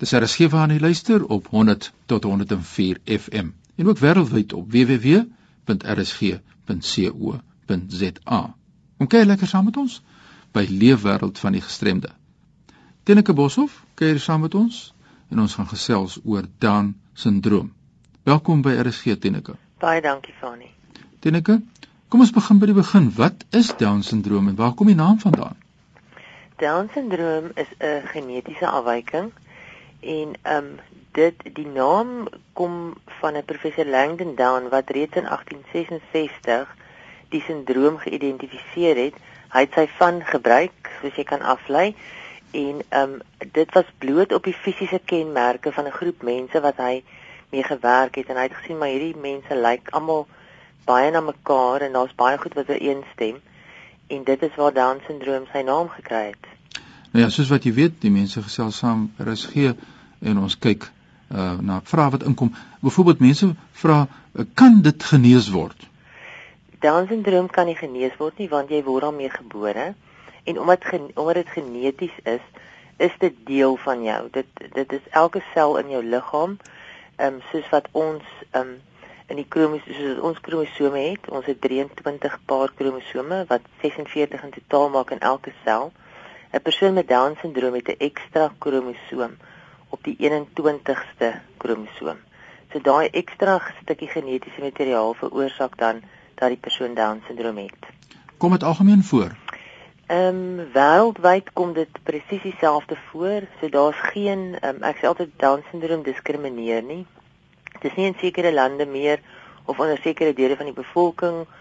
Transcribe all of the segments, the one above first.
Dis RSG waarna jy luister op 100 tot 104 FM en ook wêreldwyd op www.rsg.co.za. Kom kyk lekker saam met ons by Leefwêreld van die Gestremde. Teneke Boshoff kuier saam met ons en ons gaan gesels oor Down syndroom. Welkom by RSG Teneke. Baie dankie Fani. Teneke, kom ons begin by die begin. Wat is Down syndroom en waar kom die naam vandaan? Down syndroom is 'n genetiese afwyking en ehm um, dit die naam kom van 'n professor Langdon Down wat reeds in 1866 die syndroom geïdentifiseer het. Hy het sy van gebruik, soos jy kan aflei en ehm um, dit was bloot op die fisiese kenmerke van 'n groep mense wat hy mee gewerk het en hy het gesien maar hierdie mense lyk almal baie na mekaar en daar's baie goed wat ooreenstem en dit is waar Down syndroom sy naam gekry het. Nou ja, soos wat jy weet, die mense gesels saam RSG en ons kyk uh na vrae wat inkom. Byvoorbeeld mense vra, uh, kan dit genees word? Down syndroom kan nie genees word nie want jy word daarmee gebore en omdat gen, omdat dit geneties is, is dit deel van jou. Dit dit is elke sel in jou liggaam. Ehm um, soos wat ons ehm um, in die kromosome soos ons kromosome het, ons het 23 paar kromosome wat 46 in totaal maak in elke sel. 'n Persoon met Down syndroom het 'n ekstra kromosoom op die 21ste kromosoom. So daai ekstra stukkie genetiese materiaal veroorsaak dan dat die persoon Down syndroom het. Kom dit algemeen voor? Ehm um, wêreldwyd kom dit presies dieselfde voor. So daar's geen um, ek sê altyd Down syndroom diskrimineer nie. Dit is nie in sekere lande meer of onder sekere dele van die bevolking nie.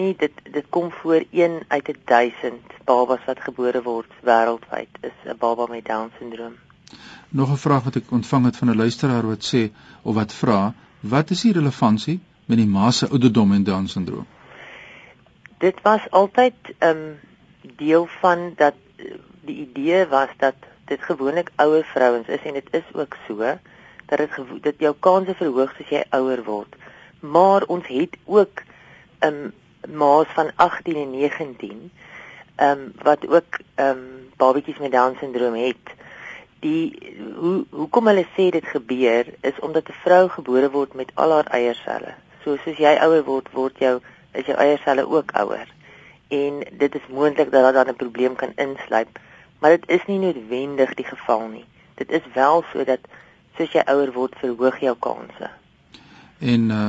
Dit dit kom voor 1 uit 1000 babas wat gebore word wêreldwyd is 'n baba met Down syndroom. Nog 'n vraag wat ek ontvang het van 'n luisteraar wat sê of wat vra, wat is die relevantie met die ma se ouderdom en Down syndroom? Dit was altyd ehm um, deel van dat die idee was dat dit gewoonlik ouer vrouens is en dit is ook so dat dit dit jou kanse verhoog as jy ouer word. Maar ons het ook 'n um, maas van 18 en 19 ehm um, wat ook ehm um, babatjies met down syndroom het. Die hoe hoekom hulle sê dit gebeur is omdat 'n vrou gebore word met al haar eierselle. So soos jy ouer word, word jou is jou eierselle ook ouer en dit is moontlik dat daar dan 'n probleem kan insluip, maar dit is nie noodwendig die geval nie. Dit is wel sodat soos jy ouer word, verhoog jou kanse. En uh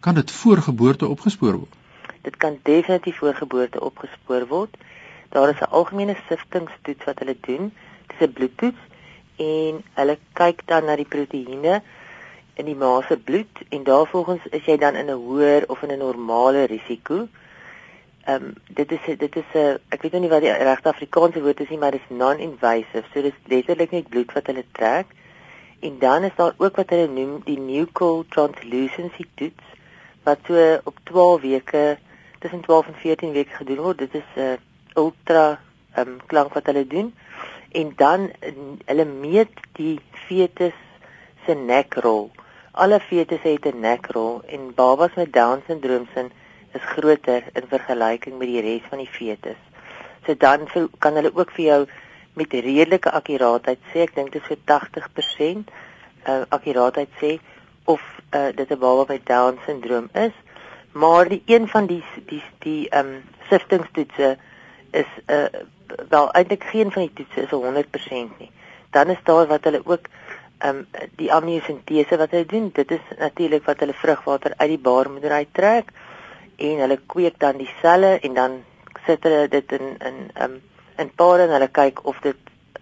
kan dit voor geboorte opgespoor word? Dit kan definitief voor geboorte opgespoor word. Daar is 'n algemene siftingstoets wat hulle doen. Dit is 'n bloedtoets en hulle kyk dan na die proteïene in die ma se bloed en daarvolgens is jy dan in 'n hoër of in 'n normale risiko. Ehm um, dit is dit is 'n ek weet nou nie wat die regte Afrikaanse woord is nie, maar dit is non-invasive. So dis letterlik net bloed wat hulle trek. En dan is daar ook wat hulle noem die nuchal translucency toets wat so op 12 weke tussen 12 en 14 weke gedoen word. Dit is 'n uh, ultra ehm um, klank wat hulle doen. En dan hulle meet die fetus se nekrol. Alle fetusse het 'n nekrol en babas met down syndroom se is groter in vergelyking met die res van die fetus. So dan vir, kan hulle ook vir jou met redelike akkuraatheid sê, ek dink dit is vir 80% uh, akkuraatheid sê of uh, dit 'n baba met down syndroom is. Maar die een van die die die ehm um, siftingstoetse is uh, wel eintlik geen van die toetse is 100% nie. Dan is daar wat hulle ook ehm um, die amniosintese wat hulle doen. Dit is natuurlik wat hulle vrugwater uit die baarmoeder uittrek en hulle kweek dan die selle en dan sit hulle dit in in um, in pare en hulle kyk of dit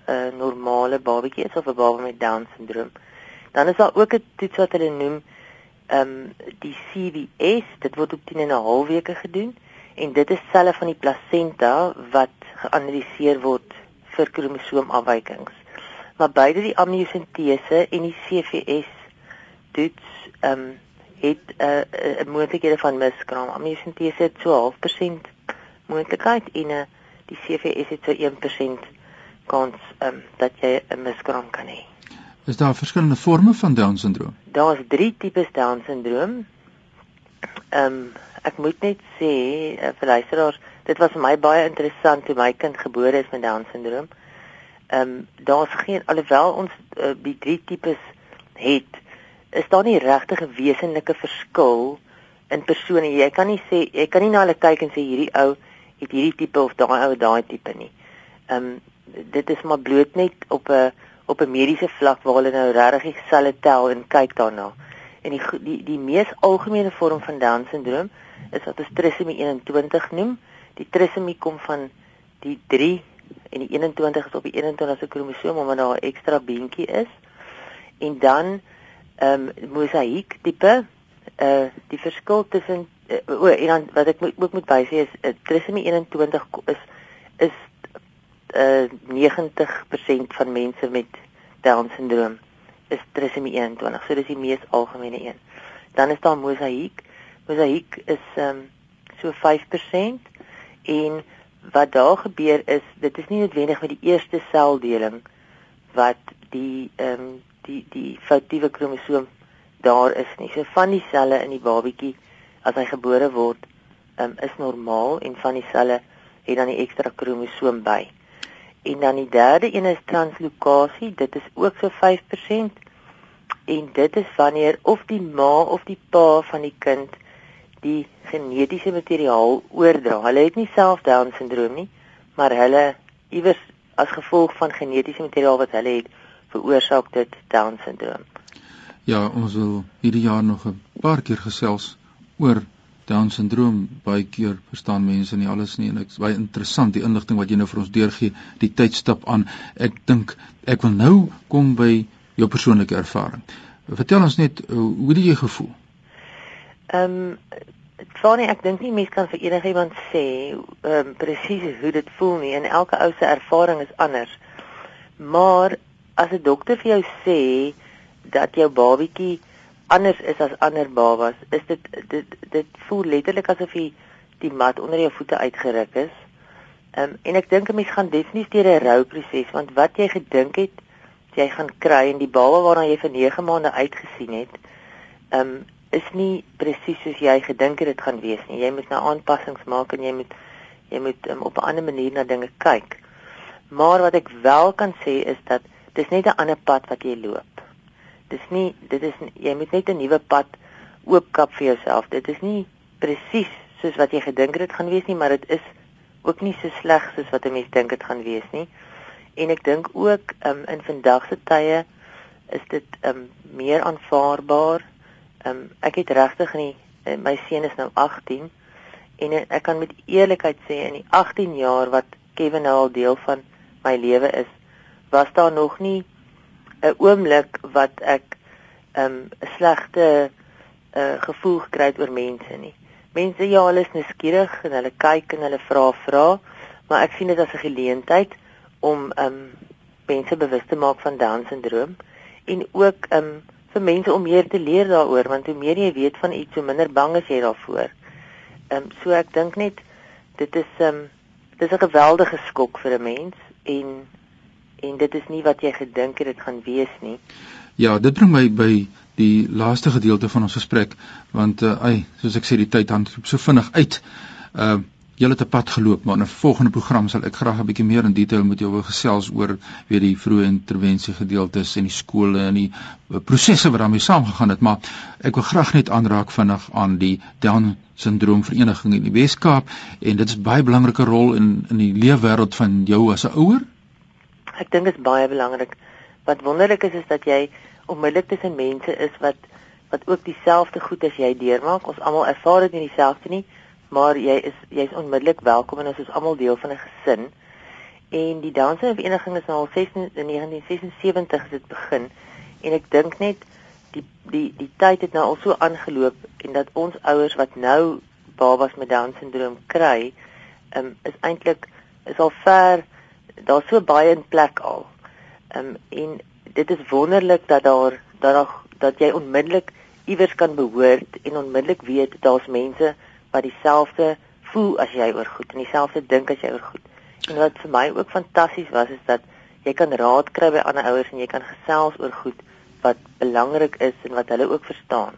'n uh, normale babatjie is of 'n baba met down syndroom. Dan is daar ook 'n toets wat hulle noem ehm um, die CVS, dit word op 10 en 'n half weke gedoen en dit is selle van die plasenta wat geanaliseer word vir kromosoomafwykings. Maar beide die amniosintese en die CVS toets ehm um, het 'n uh, 'n uh, moontlikhede van miskraam. Amniosintese het so 0.5% moontlikheid en 'n uh, die CVS het so 1% kans um, dat jy 'n miskraam kan hê. Is daar verskillende forme van down syndroom? Daar's 3 tipes down syndroom. Ehm um, ek moet net sê uh, vir luisteraars, dit was vir my baie interessant toe my kind gebore is met down syndroom. Ehm um, daar's geen alhoewel ons uh, die drie tipes het, is daar nie regtig 'n wesenlike verskil in persone. Jy kan nie sê jy kan nie na hulle kyk en sê hierdie ou het hierdie tipe of daai ou daai tipe nie. Ehm um, dit is maar bloot net op 'n op 'n mediese vlak waar hulle nou regtig selle tel en kyk daarna. En die die die mees algemene vorm van Down syndroom is wat ons trisomie 21 noem. Die trisomie kom van die 3 en die 21 is op die 21ste kromosoom omdat daar 'n ekstra beentjie is. En dan ehm um, mosaïek tipe uh die verskil tussen uh, o en dan wat ek moet ook moet wys is uh, trisomie 21 is is uh 90% van mense met Down syndroom is trisomie 21. So dis die mees algemene een. Dan is daar mosaïek. Mosaïek is ehm um, so 5% en wat daar gebeur is dit is nie noodwendig met die eerste seldeling wat die ehm um, die die foutiewe kromosoom daar is nie. So van die selle in die babatjie as hy gebore word, um, is normaal en van die selle het dan die ekstra kromosoom by. En dan die derde een is translokasie, dit is ook so 5% en dit is wanneer of die ma of die pa van die kind die genetiese materiaal oordra. Hulle het nie self Down syndroom nie, maar hulle iewers as gevolg van genetiese materiaal wat hulle het, veroorsaak dit Down syndroom. Ja, ons wil hierdie jaar nog 'n paar keer gesels oor Down syndroom. Baie keer verstaan mense nie alles nie en dit is baie interessant die inligting wat jy nou vir ons deurgee, die tydstip aan. Ek dink ek wil nou kom by jou persoonlike ervaring. Vertel ons net hoe het jy gevoel? Ehm um, Fanny, ek dink nie mense kan vir enigiemand sê um, presies hoe dit voel nie en elke ou se ervaring is anders. Maar as 'n dokter vir jou sê dat jou babatjie anders is as ander babas, is dit dit dit voel letterlik asof jy die mat onder jou voete uitgeruk is. Ehm um, en ek dink 'n mens gaan definitief deur 'n rouproses want wat jy gedink het jy gaan kry en die baba waarna jy vir 9 maande uitgesien het, ehm um, is nie presies soos jy gedink het dit gaan wees nie. Jy moet nou aanpassings maak en jy moet jy moet um, op 'n ander manier na dinge kyk. Maar wat ek wel kan sê is dat dis net 'n ander pad wat jy loop. Dis nie dit is jy moet net 'n nuwe pad oopkap vir jouself. Dit is nie presies soos wat jy gedink het dit gaan wees nie, maar dit is ook nie so sleg soos wat 'n mens dink dit gaan wees nie. En ek dink ook um, in vandag se tye is dit um, meer aanvaarbaar um, ek het regtig nie eh, my seun is nou 18 en ek kan met eerlikheid sê in die 18 jaar wat Kevin al deel van my lewe is, was daar nog nie 'n oomblik wat ek ehm um, 'n slegte uh, gevoel het oor mense nie. Mense ja, hulle is nuuskierig en hulle kyk en hulle vra vra, maar ek sien dit as 'n geleentheid om um, mense bewus te maak van Down syndroom en ook um, vir mense om meer te leer daaroor want hoe meer jy weet van iets hoe minder bang is jy daarvoor. Ehm um, so ek dink net dit is ehm um, dis 'n geweldige skok vir 'n mens en en dit is nie wat jy gedink het dit gaan wees nie. Ja, dit bring my by die laaste gedeelte van ons gesprek want uh, ai, soos ek sê die tyd dan so vinnig uit. Uh julle het 'n pad geloop, maar in 'n volgende program sal ek graag 'n bietjie meer in detail met jou wil gesels oor weer die vroeë intervensie gedeeltes en die skole en die uh, prosesse wat daarmee saamgegaan het, maar ek wil graag net aanraak vinnig aan die Down syndroom vereniging in die Wes-Kaap en dit is baie belangrike rol in in die leefwêreld van jou as 'n ouer. Ek dink is baie belangrik. Wat wonderlik is is dat jy onmiddellik tussen mense is wat wat ook dieselfde goed as jy deurmaak. Ons almal ervaar dit nie dieselfde nie maar jy is jy's onmiddellik welkom en ons is almal deel van 'n gesin. En die danse vereniging is nou al 16 in 1976 het dit begin en ek dink net die die die tyd het nou al so aangeloop en dat ons ouers wat nou babas met down syndroom kry, um, is eintlik is al ver daar's so baie in plek al. Um, en dit is wonderlik dat daar dat daar dat jy onmiddellik iewers kan behoort en onmiddellik weet daar's mense wat dieselfde voel as jy oor goed en dieselfde dink as jy oor goed. En wat vir my ook fantasties was is dat jy kan raad kry by ander ouers en jy kan gesels oor goed wat belangrik is en wat hulle ook verstaan.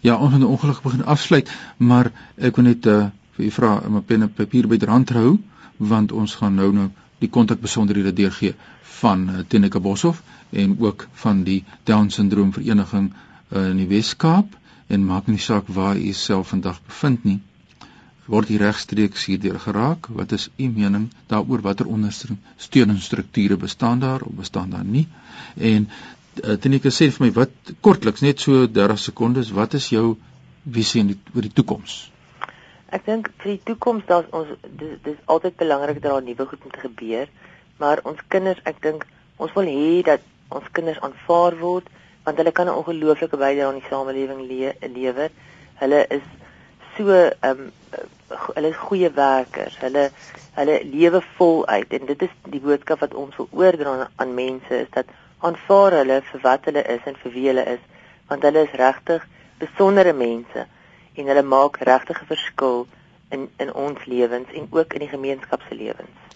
Ja, ons moet ongelukkig begin afsluit, maar ek wil net uh, vir u vra om 'n pen en papier byderhand hou want ons gaan nou nou die kontakbesonderhede deurgee van uh, Tenika Boshoff en ook van die Down syndroom vereniging uh, in die Wes-Kaap. En maak nie saak waar u self vandag bevind nie word u regstreeks hierdeur geraak. Wat is u mening daaroor? Watter ondersteuningsstrukture bestaan daar of bestaan daar nie? En uh, Tenika sê vir my wat kortliks net so 30 sekondes wat is jou visie oor die toekoms Ek dink vir die toekoms daar's ons dis dis altyd belangrik dat daar nuwe goed moet gebeur, maar ons kinders, ek dink ons wil hê dat ons kinders aanvaar word want hulle kan 'n ongelooflike bydrae aan die samelewing le lewer. Hulle is so ehm um, hulle is goeie werkers. Hulle hulle lewe voluit en dit is die boodskap wat ons wil oordra aan mense is dat aanvaar hulle vir wat hulle is en vir wie hulle is want hulle is regtig besondere mense en hulle maak regtig 'n verskil in in ons lewens en ook in die gemeenskap se lewens.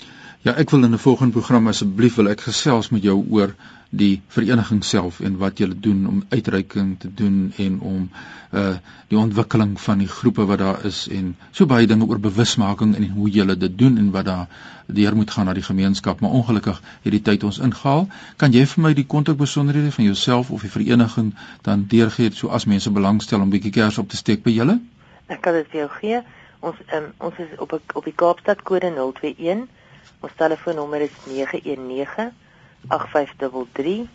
Ja, ek wil in 'n volgende program asseblief wil ek gesels met jou oor die vereniging self en wat julle doen om uitreiking te doen en om uh die ontwikkeling van die groepe wat daar is en so baie dinge oor bewusmaking en hoe julle dit doen en wat daar deur moet gaan na die gemeenskap. Maar ongelukkig het die tyd ons ingehaal. Kan jy vir my die kontakbesonderhede van jouself of die vereniging dan deurgee so as mense belangstel om bietjie kers op te steek by julle? Ek kan dit vir jou gee. Ons um, ons is op op die Kaapstad kode 021 ons telefoonnommer is 919 8533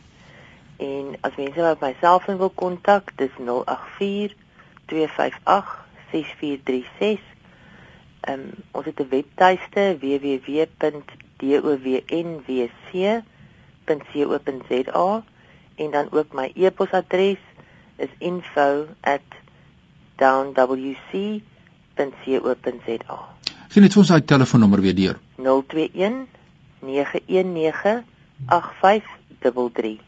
en as mense wat myself wil kontak dis 084 258 6436 ehm um, ons het 'n webtuiste www.dowwnwc.co.za en dan ook my e-posadres is info@downwc.co.za Sien net ons daai telefoonnommer weer deur 021 919 8533.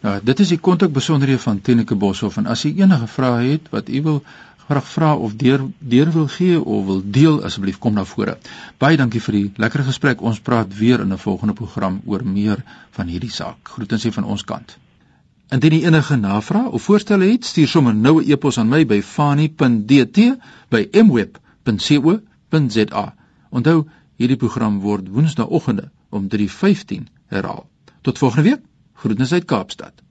Nou, dit is die kontakbesonderhede van Teneke Boshoff en as u enige vrae het wat u wil graag vra of deur deur wil gee of wil deel asseblief kom na vore. Baie dankie vir die lekker gesprek. Ons praat weer in 'n volgende program oor meer van hierdie saak. Groetens van ons kant. Indien u enige navrae of voorstelle het, stuur sommer nou 'n e-pos aan my by fani.dt@mweb.co.za. Onthou, hierdie program word woensdaeoggende om 3:15 herhaal. Tot volgende week. Groetnisse uit Kaapstad.